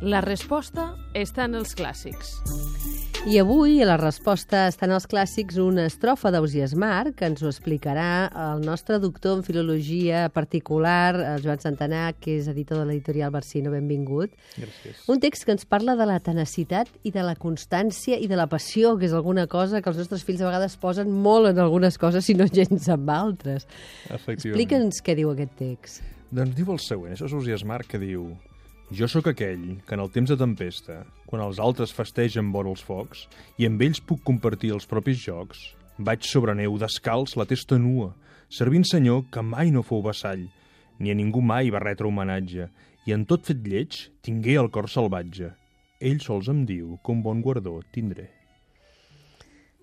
La resposta està en els clàssics. I avui, a la resposta estan els clàssics, una estrofa d'Ausias Mar, que ens ho explicarà el nostre doctor en filologia particular, el Joan Santanà, que és editor de l'editorial Barsino. Benvingut. Gràcies. Un text que ens parla de la tenacitat i de la constància i de la passió, que és alguna cosa que els nostres fills a vegades posen molt en algunes coses i no gens en altres. Efectivament. Explica'ns què diu aquest text. Doncs diu el següent, això és Osias Marc, que diu Jo sóc aquell que en el temps de tempesta, quan els altres festegen vora els focs, i amb ells puc compartir els propis jocs, vaig sobre neu descalç la testa nua, servint senyor que mai no fou vassall, ni a ningú mai va retre homenatge, i en tot fet lleig tingué el cor salvatge. Ell sols em diu que un bon guardó tindré.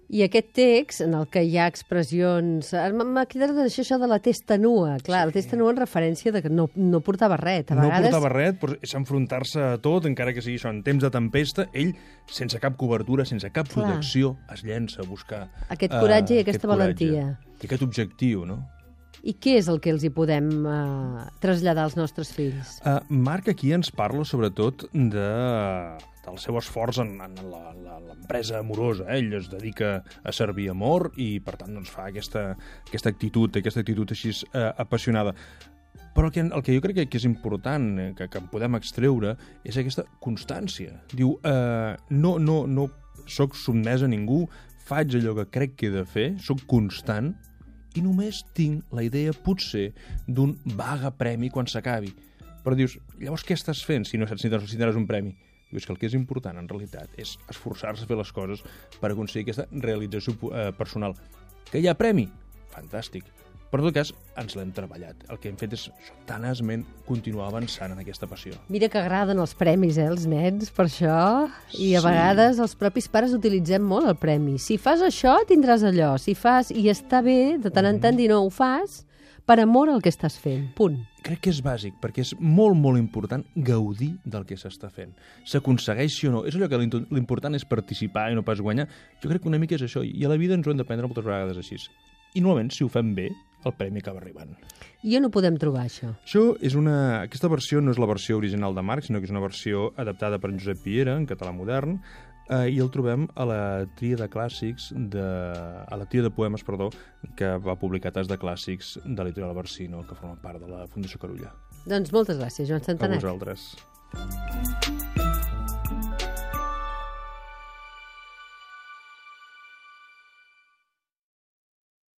I aquest text, en el que hi ha expressions... eh, M'ha quedat d'això això de la testa nua. Clar, sí. la testa nua en referència de que no, no portava res. A No vegades... portava res, però és enfrontar-se a tot, encara que sigui això, en temps de tempesta, ell, sense cap cobertura, sense cap Clar. protecció, es llença a buscar... Aquest coratge i eh, aquesta aquest coratge valentia. I aquest objectiu, no? I què és el que els hi podem uh, traslladar als nostres fills? Uh, Marc aquí ens parla sobretot de, del seu esforç en, en l'empresa amorosa. Eh? Ell es dedica a servir amor i, per tant, doncs, fa aquesta, aquesta actitud, aquesta actitud així uh, apassionada. Però el que, el que jo crec que, és important, eh, que, que en podem extreure, és aquesta constància. Diu, eh, no, no, no sóc sotmès a ningú, faig allò que crec que he de fer, sóc constant, i només tinc la idea, potser, d'un vaga premi quan s'acabi. Però dius, llavors què estàs fent si no saps si necessitaràs un premi? Dius que el que és important, en realitat, és esforçar-se a fer les coses per aconseguir aquesta realització eh, personal. Que hi ha premi? Fantàstic. Però, en tot cas, ens l'hem treballat. El que hem fet és això, tenaçment continuar avançant en aquesta passió. Mira que agraden els premis, eh, els nens, per això. I a Sí. vegades els propis pares utilitzem molt el premi. Si fas això, tindràs allò. Si fas... I està bé, de tant en tant, dir no, ho fas per amor al que estàs fent. Punt. crec que és bàsic, perquè és molt, molt important gaudir del que s'està fent. S'aconsegueixi o no. És allò que l'impo- l'important és participar i no pas guanyar. Jo crec que una mica és això, i a la vida ens ho hem de prendre moltes vegades així. I normalment, si ho fem bé, el premi acaba arribant. I on ho podem trobar, això? Això és una... Aquesta versió no és la versió original de Marc, sinó que és una versió adaptada per Josep Piera, en català modern, eh, i el trobem a la tria de clàssics, de... a la tria de poemes, perdó, que va publicar Tas de Clàssics de l'editorial Barsino, que forma part de la Fundació Carulla. Doncs moltes gràcies, Joan A Santanet. vosaltres.